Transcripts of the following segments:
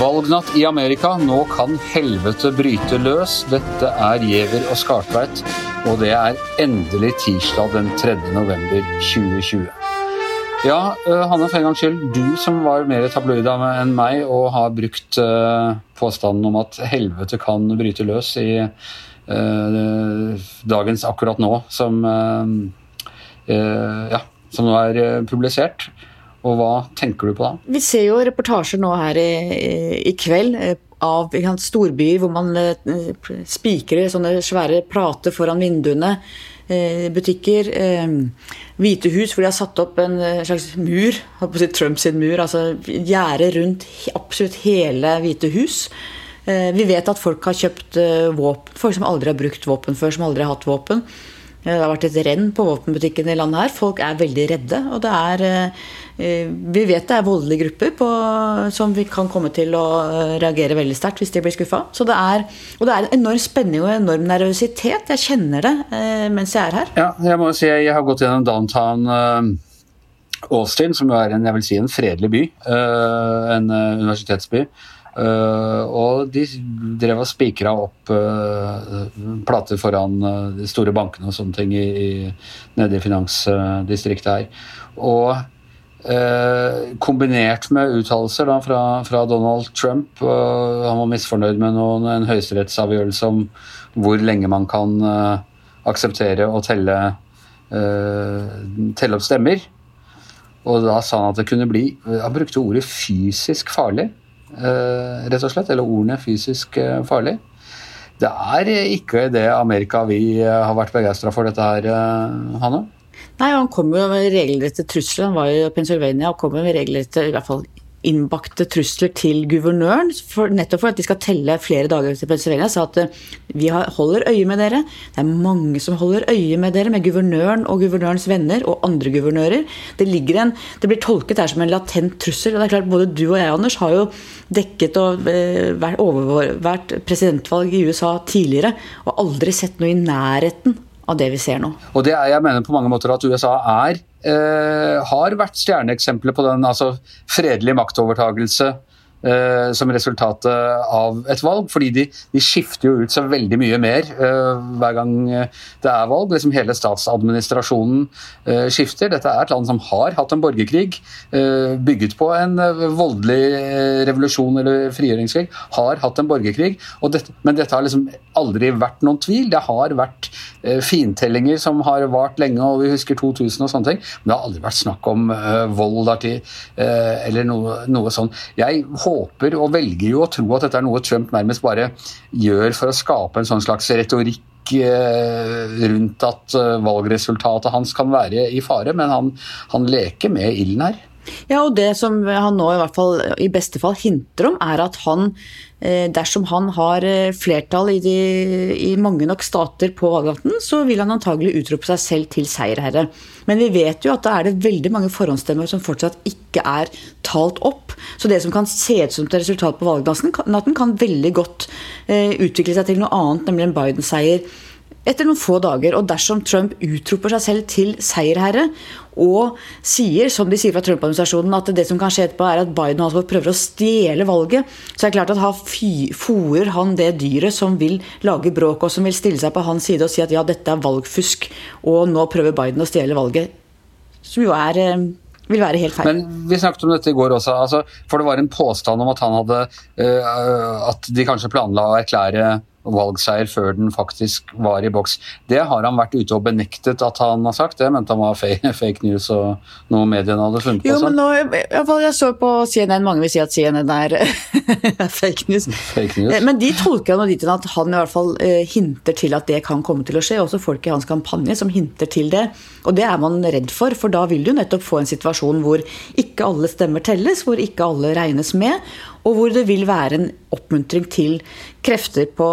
Valgnatt i Amerika. Nå kan helvete bryte løs. Dette er Giæver og Skartveit, og det er endelig tirsdag den 3. november 2020. Ja, uh, Hanne, for en gangs skyld, du som var mer tabloid enn meg og har brukt uh, påstanden om at helvete kan bryte løs i uh, dagens Akkurat nå, som, ja, som nå er publisert. Og hva tenker du på da? Vi ser jo reportasjer nå her i, i kveld eh, av storbyer hvor man eh, spikrer sånne svære plater foran vinduene. Eh, butikker. Hvite hus hvor de har satt opp en slags mur, Trumps mur, altså gjerde rundt absolutt hele Hvite hus. Vi vet at folk har kjøpt våpen, folk som aldri har brukt våpen før, som aldri har hatt våpen. Det har vært et renn på våpenbutikkene i landet her. Folk er veldig redde. Og det er eh, Vi vet det er voldelige grupper på, som vi kan komme til å eh, reagere veldig sterkt hvis de blir skuffa. Og det er en enorm spenning og enorm nervøsitet. Jeg kjenner det eh, mens jeg er her. Ja, jeg må si jeg har gått gjennom downtown Austin, som jo er en, jeg vil si, en fredelig by. En universitetsby. Uh, og de drev og spikra opp uh, plater foran uh, de store bankene og sånne ting i, i, nede i finansdistriktet her. Og kombinert med uttalelser fra, fra, Donald Trump Han var misfornøyd med noen, en høyesterettsavgjørelse om hvor lenge man kan akseptere å telle, telle opp stemmer. Og da sa han at det kunne bli Han brukte ordet fysisk farlig. Eh, rett og slett. Eller ordene fysisk eh, farlig. Det er ikke det Amerika vi eh, har vært begeistra for dette her, Hanne? Nei, han kom jo med regelrette trusler. Han var jo i Pennsylvania og kom med regelrette i hvert fall innbakte trusler til guvernøren, for, nettopp for at de skal telle flere dager til Pennsylvania. Sa at eh, vi holder øye med dere. Det er mange som holder øye med dere, med guvernøren og guvernørens venner og andre guvernører. Det, en, det blir tolket her som en latent trussel. og det er klart Både du og jeg Anders, har jo dekket og eh, vært, overvært presidentvalg i USA tidligere og aldri sett noe i nærheten av det vi ser nå. Og det er, Jeg mener på mange måter at USA er eh, har vært stjerneeksempler på den altså fredelige maktovertagelse eh, som resultatet av et valg. Fordi de, de, skifter jo ut så veldig mye mer uh, hver gang eh, det er valg. Liksom hele statsadministrasjonen uh, skifter. Dette er et land som har hatt en borgerkrig, bygget på en voldelig revolusjon eller frigjøringskrig. Har hatt en borgerkrig, dette, men dette har liksom aldri vært noen tvil. Det har vært fintellinger som har vart lenge, og vi husker 2000 og sånne ting. Men det har aldri vært snakk om vold dertil, eller noe, noe sånn. Jeg håper og velger jo å tro at dette er noe Trump nærmest bare gjør for å skape en sånn slags retorikk rundt at valgresultatet hans kan være i fare, men han, han leker med ilden her. Ja, og det som han nå i hvert fall i beste fall hinter om, er at han, eh, dersom han har eh, flertall i, de, i mange nok stater på valgnatten, så vil han antagelig utrope seg selv til seierherre. Men vi vet jo at da er det veldig mange forhåndsstemmer som fortsatt ikke er talt opp. Så det som kan se ut som et resultat på valgnatten, kan veldig godt eh, utvikle seg til noe annet, nemlig en Biden-seier etter noen få dager. Og dersom Trump utroper seg selv til seierherre og sier, som de sier fra Trump-administrasjonen, at det som kan skje etterpå, er at Biden altså prøver å stjele valget, så er det klart at han fòrer han det dyret som vil lage bråk, og som vil stille seg på hans side og si at ja, dette er valgfusk, og nå prøver Biden å stjele valget. Som jo er eh, vil være helt feil. Men Vi snakket om dette i går også, altså, for det var en påstand om at han hadde uh, At de kanskje planla å erklære valgseier før den faktisk var i boks. Det har han vært ute og benektet at han har sagt. Det mente han var fake news og noe mediene hadde funnet på. Jo, men nå, jeg så på CNN, mange vil si at CNN er, fake, news. fake news. Men de tolker han dit at han i hvert fall eh, hinter til at det kan komme til å skje. Også folk i hans kampanje som hinter til det. Og det er man redd for, for da vil du nettopp få en situasjon hvor ikke alle stemmer telles, hvor ikke alle regnes med Og hvor det vil være en oppmuntring til krefter på,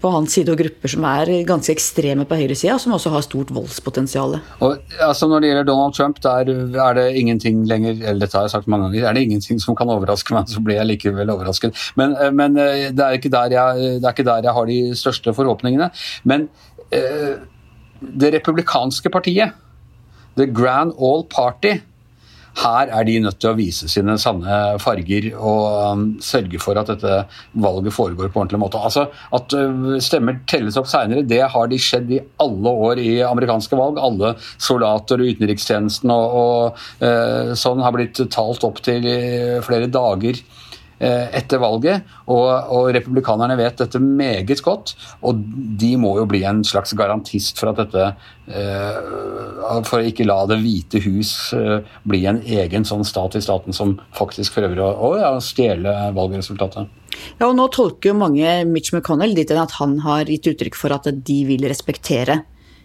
på hans side og grupper som er ganske ekstreme på høyresida, som også har stort voldspotensial. Og, altså, når det gjelder Donald Trump, der er det ingenting lenger eller dette har jeg sagt mange ganger, er det ingenting som kan overraske meg, så blir jeg likevel overrasket. Men, eh, men eh, det, er ikke der jeg, det er ikke der jeg har de største forhåpningene. Men eh, det republikanske partiet, The Grand All Party, her er de nødt til å vise sine sanne farger og um, sørge for at dette valget foregår på ordentlig måte. Altså, At uh, stemmer telles opp seinere, det har de skjedd i alle år i amerikanske valg. Alle soldater og utenrikstjenesten og, og uh, sånn har blitt talt opp til flere dager etter valget. Og, og, republikanerne vet dette meget godt, og de må jo bli en slags garantist for at dette eh, For å ikke la Det hvite hus eh, bli en egen sånn stat i staten som faktisk prøver å, å ja, stjele valgresultatet. Ja, og Nå tolker jo mange Mitch McConnell dit at han har gitt uttrykk for at de vil respektere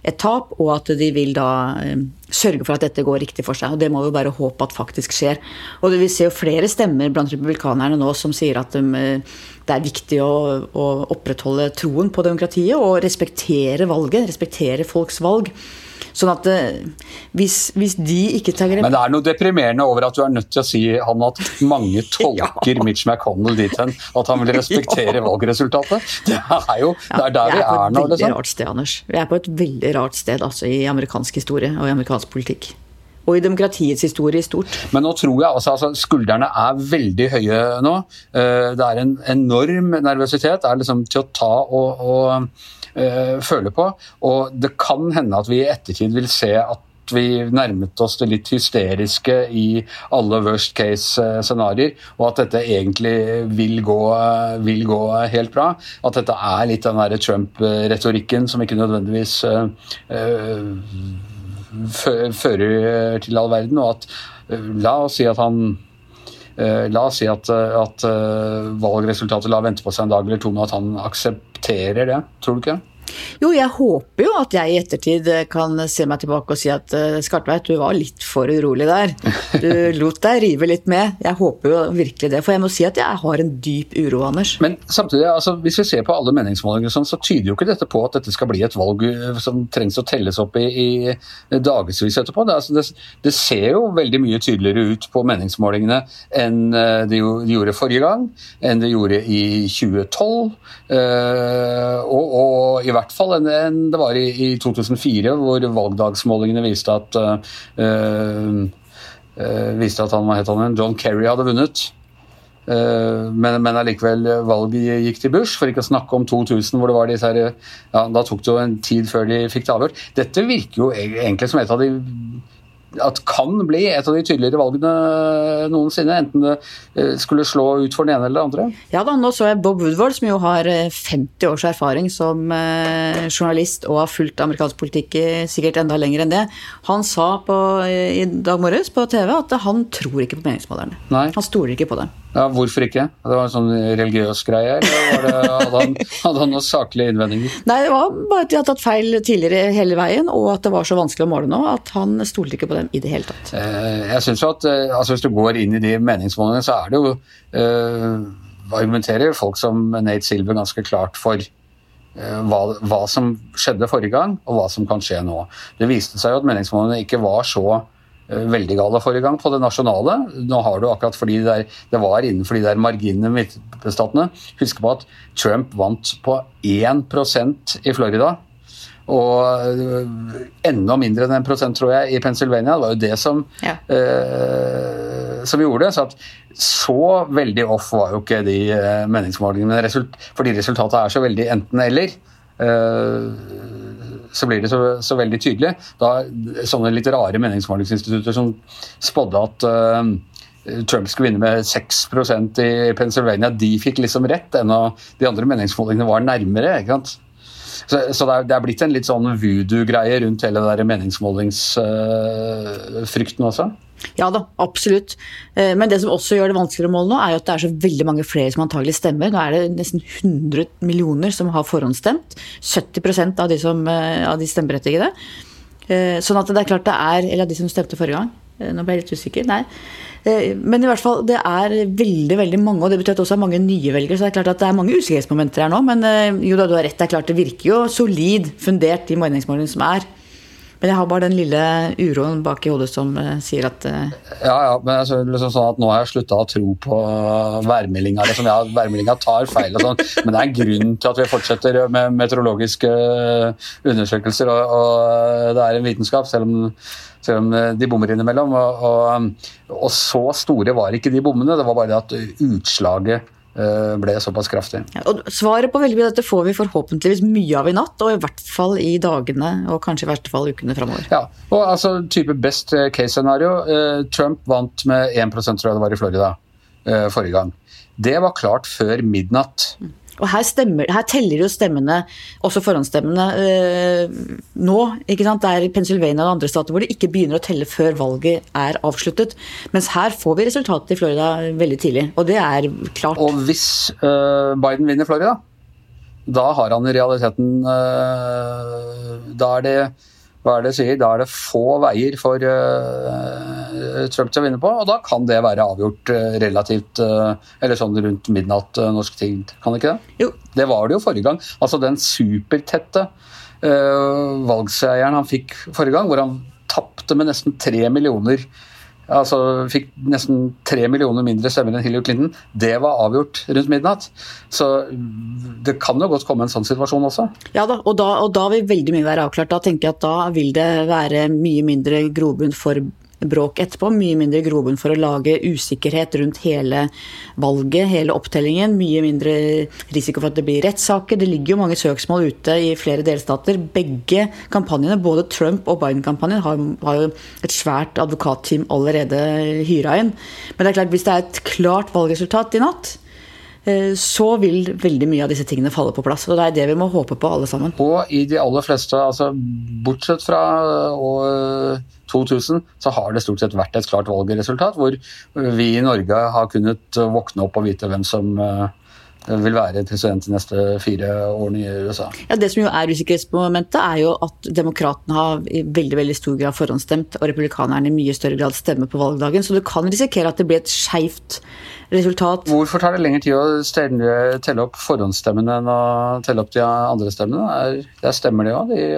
et tap, og at de vil da eh, sørge for at dette går riktig for seg. og Det må vi bare håpe at faktisk skjer. Og Vi ser jo flere stemmer blant republikanerne nå som sier at de, eh, det er viktig å, å opprettholde troen på demokratiet og respektere valget, respektere folks valg. Sånn at eh, hvis, hvis, de ikke tar grep Men det er noe deprimerende over at du er nødt til å si han at mange tolker ja. Mitch McConnell dit hen at han vil respektere valgresultatet. Det er jo det er der vi er nå. Liksom. Rart sted, Anders. Vi er på et veldig rart sted altså, i amerikansk historie og i amerikansk politikk og i demokratiets historie i stort. Men nå tror jeg altså, altså skuldrene er veldig høye nå. Eh, det er en enorm nervøsitet. Det er liksom til å ta og, og uh, føle på. Og det kan hende at vi i ettertid vil se at vi nærmet oss det litt hysteriske i alle worst case-scenarioer, og at dette egentlig vil gå, vil gå, helt bra. At dette er litt den Trump-retorikken som ikke nødvendigvis uh, fører til all verden, og at La oss si at han La oss si at, at valgresultatet lar vente på seg en dag eller to, men at han aksepterer det. Tror du ikke? Jo, jeg håper jo at jeg i ettertid kan se meg tilbake og si at uh, Skartveit, du var litt for urolig der. Du lot deg rive litt med. Jeg håper jo virkelig det. For jeg må si at jeg har en dyp uro, Anders. Men samtidig, altså, hvis vi ser på alle meningsmålinger, sånn, så tyder jo ikke dette på at dette skal bli et valg eh, som trengs å telles opp i, i dagevis etterpå. Det, altså, det, det, ser jo veldig mye tydeligere ut på meningsmålingene enn eh, de, de gjorde forrige gang, enn de gjorde i 2012. Øh, og, og i hvert fall enn, det var i, i, 2004, hvor valgdagsmålingene viste at uh, uh, viste at han, han, John Kerry hadde vunnet. Men, men allikevel valget gikk til Bush, for ikke å snakke om 2000, hvor det var disse her, ja, Da tok det jo en tid før de fikk det avgjort. Dette virker jo egentlig som et av de at kan bli et av de tydeligere valgene noensinne. Enten det eh, skulle slå ut for den ene eller den andre. Ja da, nå så jeg Bob Woodward, som jo har 50 eh, års erfaring som eh, journalist og har fulgt amerikansk politikk sikkert enda lenger enn det. Han sa på, i dag morges på TV at han tror ikke på meningsmålerne. Han stoler ikke på dem. Ja, Hvorfor ikke? Det var en sånn religiøs greie? Eller det, hadde, han, hadde han noen saklige innvendinger? Nei, det var bare at de hadde tatt feil tidligere hele veien, og at det var så vanskelig å måle nå at han stolte ikke på dem i det hele tatt. Eh, jeg synes jo at eh, altså Hvis du går inn i de meningsmålingene, så er det jo uh, argumenterer folk som Nate Silver ganske klart for hva, hva som skjedde forrige gang, og hva som kan skje nå. Det viste seg jo at meningsmålingene ikke var så veldig gale forrige gang på det nasjonale. Nå har du akkurat fordi det, der, det var innenfor de der marginene midtstatene. Husk på at Trump vant på 1% i Florida. Og eh, enda mindre enn 1 prosent, tror jeg, i Pennsylvania. Det var jo det som, ja. eh, som gjorde det. Så, at, så veldig off var jo ikke de eh, meningsmålingene. Fordi resultatet er så veldig enten-eller. Eh, så blir det så, så, veldig tydelig. Da, sånne litt rare meningsmålingsinstitutter som spådde at uh, Trump skulle vinne med 6% i Pennsylvania, de fikk liksom rett, ennå de andre meningsmålingene var nærmere. ikke sant? Så, så det, er, det, er, blitt en litt sånn voodoo-greie rundt hele det meningsmålingsfrykten uh, også? Ja da, absolutt. Eh, men det som også gjør det vanskeligere å måle nå, er jo at det er så veldig mange flere som antagelig stemmer. Nå er det nesten 100 millioner som har forhåndsstemt. 70% av de, som, eh, av de stemmeberettigede. Eh, sånn at det er klart det er Eller av de som stemte forrige gang. Nå ble jeg litt usikker. Nei. Eh, men i hvert fall, det er veldig veldig mange, og det betyr at det også er mange nye velgere. Så det er klart at det er mange usikkerhetsmomenter her nå. Men eh, jo da, du har rett, det er klart det virker jo solid fundert, de meningsmålingene som er. Men jeg har bare den lille uroen bak i hodet som sier at uh... Ja, ja, men altså, liksom sånn at nå har jeg slutta å tro på værmeldinga. Liksom. Ja, værmeldinga tar feil, og sånn, men det er en grunn til at vi fortsetter med meteorologiske undersøkelser. Og, og det er en vitenskap, selv om, selv om de bommer innimellom. Og, og, og, så store var ikke de bommene, det var bare det at utslaget Eh, ble såpass kraftig. Ja, og svaret på veldig mye av dette får vi forhåpentligvis mye av i natt, og i hvert fall i dagene og kanskje i verste fall ukene framover. Ja, og altså type best. Eh, Trump vant med 1 tror jeg det var i Florida eh, forrige gang. Det var klart før midnatt. Mm. Og her, stemmer, her teller jo stemmene, også forhåndsstemmene, øh, nå. ikke sant? Det er i Pennsylvania og andre stater hvor det ikke begynner å telle før valget er avsluttet. Mens her får vi resultatet i Florida veldig tidlig, og det er klart. Og hvis øh, Biden vinner Florida, da har han i realiteten øh, Da er det hva er det sier? Da er det få veier for uh, Trump til å vinne på, og da kan det være avgjort uh, relativt uh, Eller sånn rundt midnatt norsk tid, kan det ikke det? Jo. Det var det jo forrige gang. Altså den supertette valgseieren han fikk forrige gang, hvor han tapte med nesten tre millioner altså fikk nesten tre millioner mindre stemmer enn Hillary Clinton. Det var avgjort rundt midnatt. Så det kan jo godt komme en sånn situasjon også. Ja da, og da, og da vil veldig mye være avklart. Da tenker jeg at da vil det være mye mindre grobunn for bråk etterpå. Mye mindre grobunn for å lage usikkerhet rundt hele valget, hele opptellingen. Mye mindre risiko for at det blir rettssaker. Det ligger jo mange søksmål ute i flere delstater. Begge kampanjene, både Trump og Biden-kampanjen, har, har, jo et svært advokatteam allerede hyra inn. Men det er klart, hvis det er et klart valgresultat i natt, så vil veldig mye av disse tingene falle på plass. og Det er det vi må håpe på, alle sammen. Og i de aller fleste, altså bortsett fra og 2000 så har det stort sett vært et klart valgresultat, hvor vi i Norge har kunnet våkne opp og vite hvem som eh, vil være president de neste fire årene i USA. Ja, Det som jo er usikkerhetsmomentet, er jo at demokratene har i veldig veldig stor grad forhåndsstemt, og republikanerne i mye større grad stemmer på valgdagen. Så du kan risikere at det blir et skeivt resultat. Hvorfor tar det lengre tid å stelle, telle opp forhåndsstemmene enn å telle opp de andre stemmene? Der stemmer de òg. Det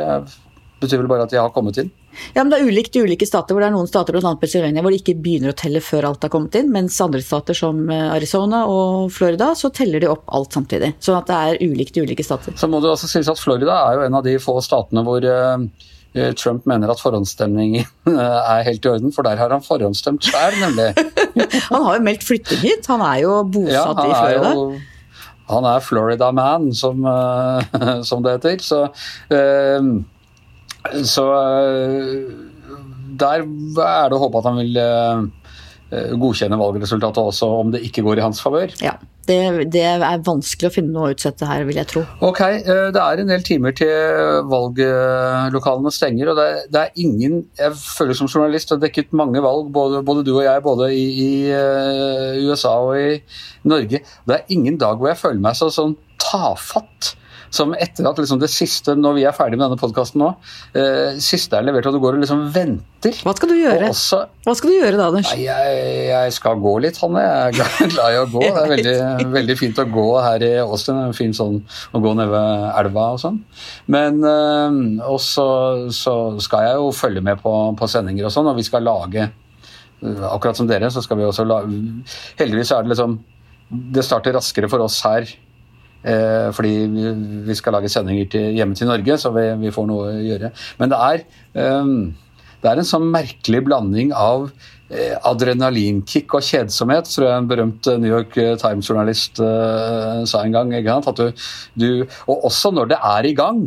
betyr vel bare at de har kommet inn? Ja, men Det er ulikt i ulike stater. hvor Det er noen stater blant annet Pennsylvania, hvor de ikke begynner å telle før alt har kommet inn. Mens andre stater som eh, Arizona og Florida, så teller de opp alt samtidig. Sånn at det er ulikt i ulike stater. Så må det altså sies at Florida er jo en av de få statene hvor uh, Trump mener at forhåndsstemningen er helt i orden, for der har han forhåndsstemt sjøl, nemlig. han har jo meldt flytting hit. Han er jo bosatt ja, i Florida. Jo, han er Florida man, som, som det heter. Så så eh, der er det å håpe at han vil eh, eh, godkjenne valgresultatet også, om det ikke går i hans favør. Ja, det, det, er vanskelig å finne noe å utsette her, vil jeg tro. Ok, det er en del timer til valglokalene stenger, og det, det er ingen Jeg føler som journalist har dekket mange valg, både, både, du og jeg, både i, i USA og i Norge. Det er ingen dag hvor jeg føler meg så sånn tafatt som etter at liksom det siste, når vi er ferdig med denne podkasten nå, eh, siste er levert, og du går og liksom venter Hva skal du gjøre? Også, Hva skal du gjøre da, Anders? Jeg, jeg, skal gå litt, Hanne. Jeg er glad i å gå. Det er veldig, veldig fint å gå her i Austin. Det er fint sånn å gå ned ved elva og sånn. Men eh, også så skal jeg jo følge med på, på sendinger og sånn, og vi skal lage Akkurat som dere, så skal vi også lage Heldigvis er det liksom Det starter raskere for oss her Eh, fordi vi skal lage sendinger til, hjemme til Norge, så vi, vi, får noe å gjøre. Men det er, um, det er en sånn merkelig blanding av eh, adrenalinkick og kjedsomhet, tror jeg en berømt New York Times-journalist sa en gang. At du, du, og også når det er i gang.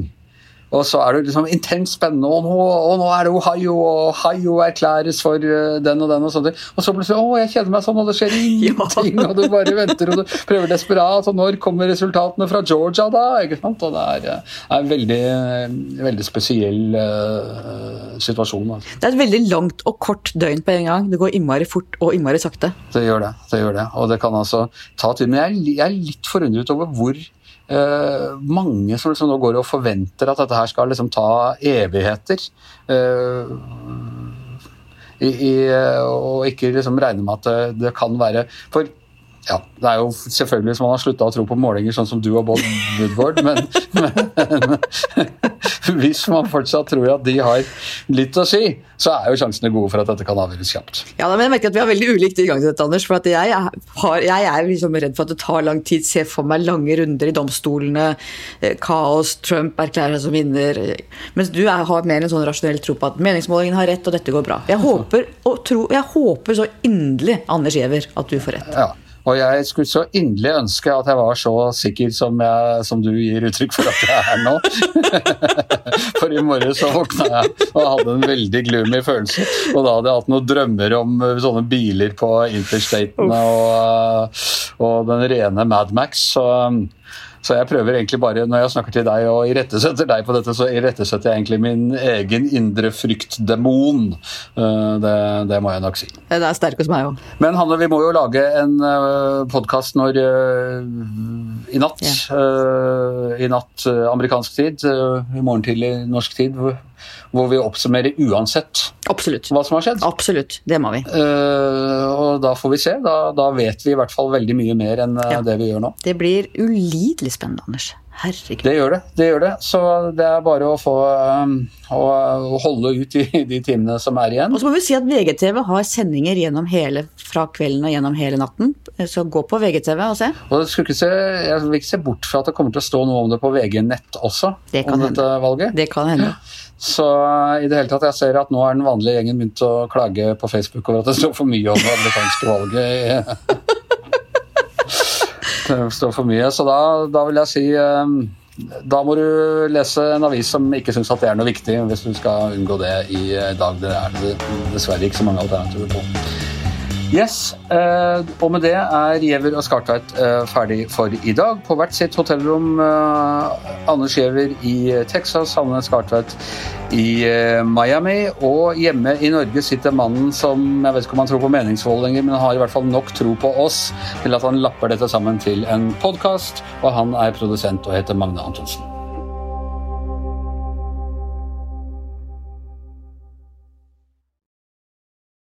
Og så er det liksom intenst spennende, og nå, og nå er det Ohio, og Ohio erklæres for eh, den og den. Og sånt. Og så plutselig Å, jeg kjeder meg sånn, og det skjer ingenting, og du bare venter og du prøver desperat. Og når kommer resultatene fra Georgia, da? ikke sant? Og det er, eh, er en veldig, veldig spesiell uh, situasjon. Altså. Det er et veldig langt og kort døgn på en gang. Det går innmari fort og innmari sakte. Det gjør det. det gjør det. Og det kan altså ta tid. Men jeg, jeg er litt forundret over hvor mange som liksom nå går og forventer at dette her skal liksom ta evigheter. Uh, i, i, og ikke liksom regne med at det, det kan være For ja, det er jo selvfølgelig som man har slutta å tro på målinger, sånn som du og Bob Woodward, men, men, hvis man fortsatt tror at de har litt å si, så er jo sjansene gode for at dette kan avgjøres kjapt. Ja, men jeg merker at Vi har veldig ulikt inngang til dette, Anders. for at Jeg, har, jeg er liksom redd for at det tar lang tid. Ser for meg lange runder i domstolene, eh, kaos, Trump erklærer seg som vinner. Mens du er, har mer en sånn rasjonell tro på at meningsmålingen har rett, og dette går bra. Jeg håper, tro, jeg håper så inderlig, Anders Giæver, at du får rett. Ja. Og jeg skulle så inderlig ønske at jeg var så sikker som, jeg, som du gir uttrykk for at jeg er nå. for i morges så våkna jeg og hadde en veldig gloomy følelse. Og da hadde jeg hatt noen drømmer om sånne biler på interstatene og, og den rene Mad Max. Så så jeg prøver egentlig bare, når jeg snakker til deg og irettesetter deg på dette, så irettesetter jeg egentlig min egen indre fryktdemon. Eh, det, det må jeg nok si. Det er sterk hos meg òg. Men Hanne, vi må jo lage en uh, podkast når uh, I natt. Uh, I natt amerikansk tid, i morgen tidlig norsk tid. Hvor, vi oppsummerer uansett Absolutt. hva som har skjedd. Absolutt, det må vi. Uh, og da får vi se. Da, da, vet vi i hvert fall veldig mye mer enn uh, ja. det vi gjør nå. Det blir ulidelig spennende, Anders. Herregud. Det gjør det. det gjør det. Så det er bare å få um, å, holde ut i de timene som er igjen. Og så må vi si at VGTV har sendinger gjennom hele, fra kvelden og gjennom hele natten. Så gå på VGTV og se. Og se, jeg vil ikke se bort fra at det kommer til å stå noe om det på VG Nett også. Det kan om hende. dette valget. Det kan hende. Så i det hele tatt, jeg ser at nå er den vanlige gjengen begynt å klage på Facebook over at det står for mye om det amerikanske valget. det står for mye, så da, da vil jeg si um, da må du lese en avis som ikke syns at det er noe viktig, hvis du skal unngå det i dag. Det er dessverre ikke så mange alternativer på. Yes, eh, og med det er Giæver og Skartveit eh, ferdig for i dag. På hvert sitt hotellrom. Eh, Anders Giæver i Texas, Hanne Skartveit i Miami. Og hjemme i Norge sitter mannen som jeg vet ikke om han tror på meningsmål men har i hvert fall nok tro på oss til at han lapper dette sammen til en podkast. Og han er produsent og heter Magne Antonsen.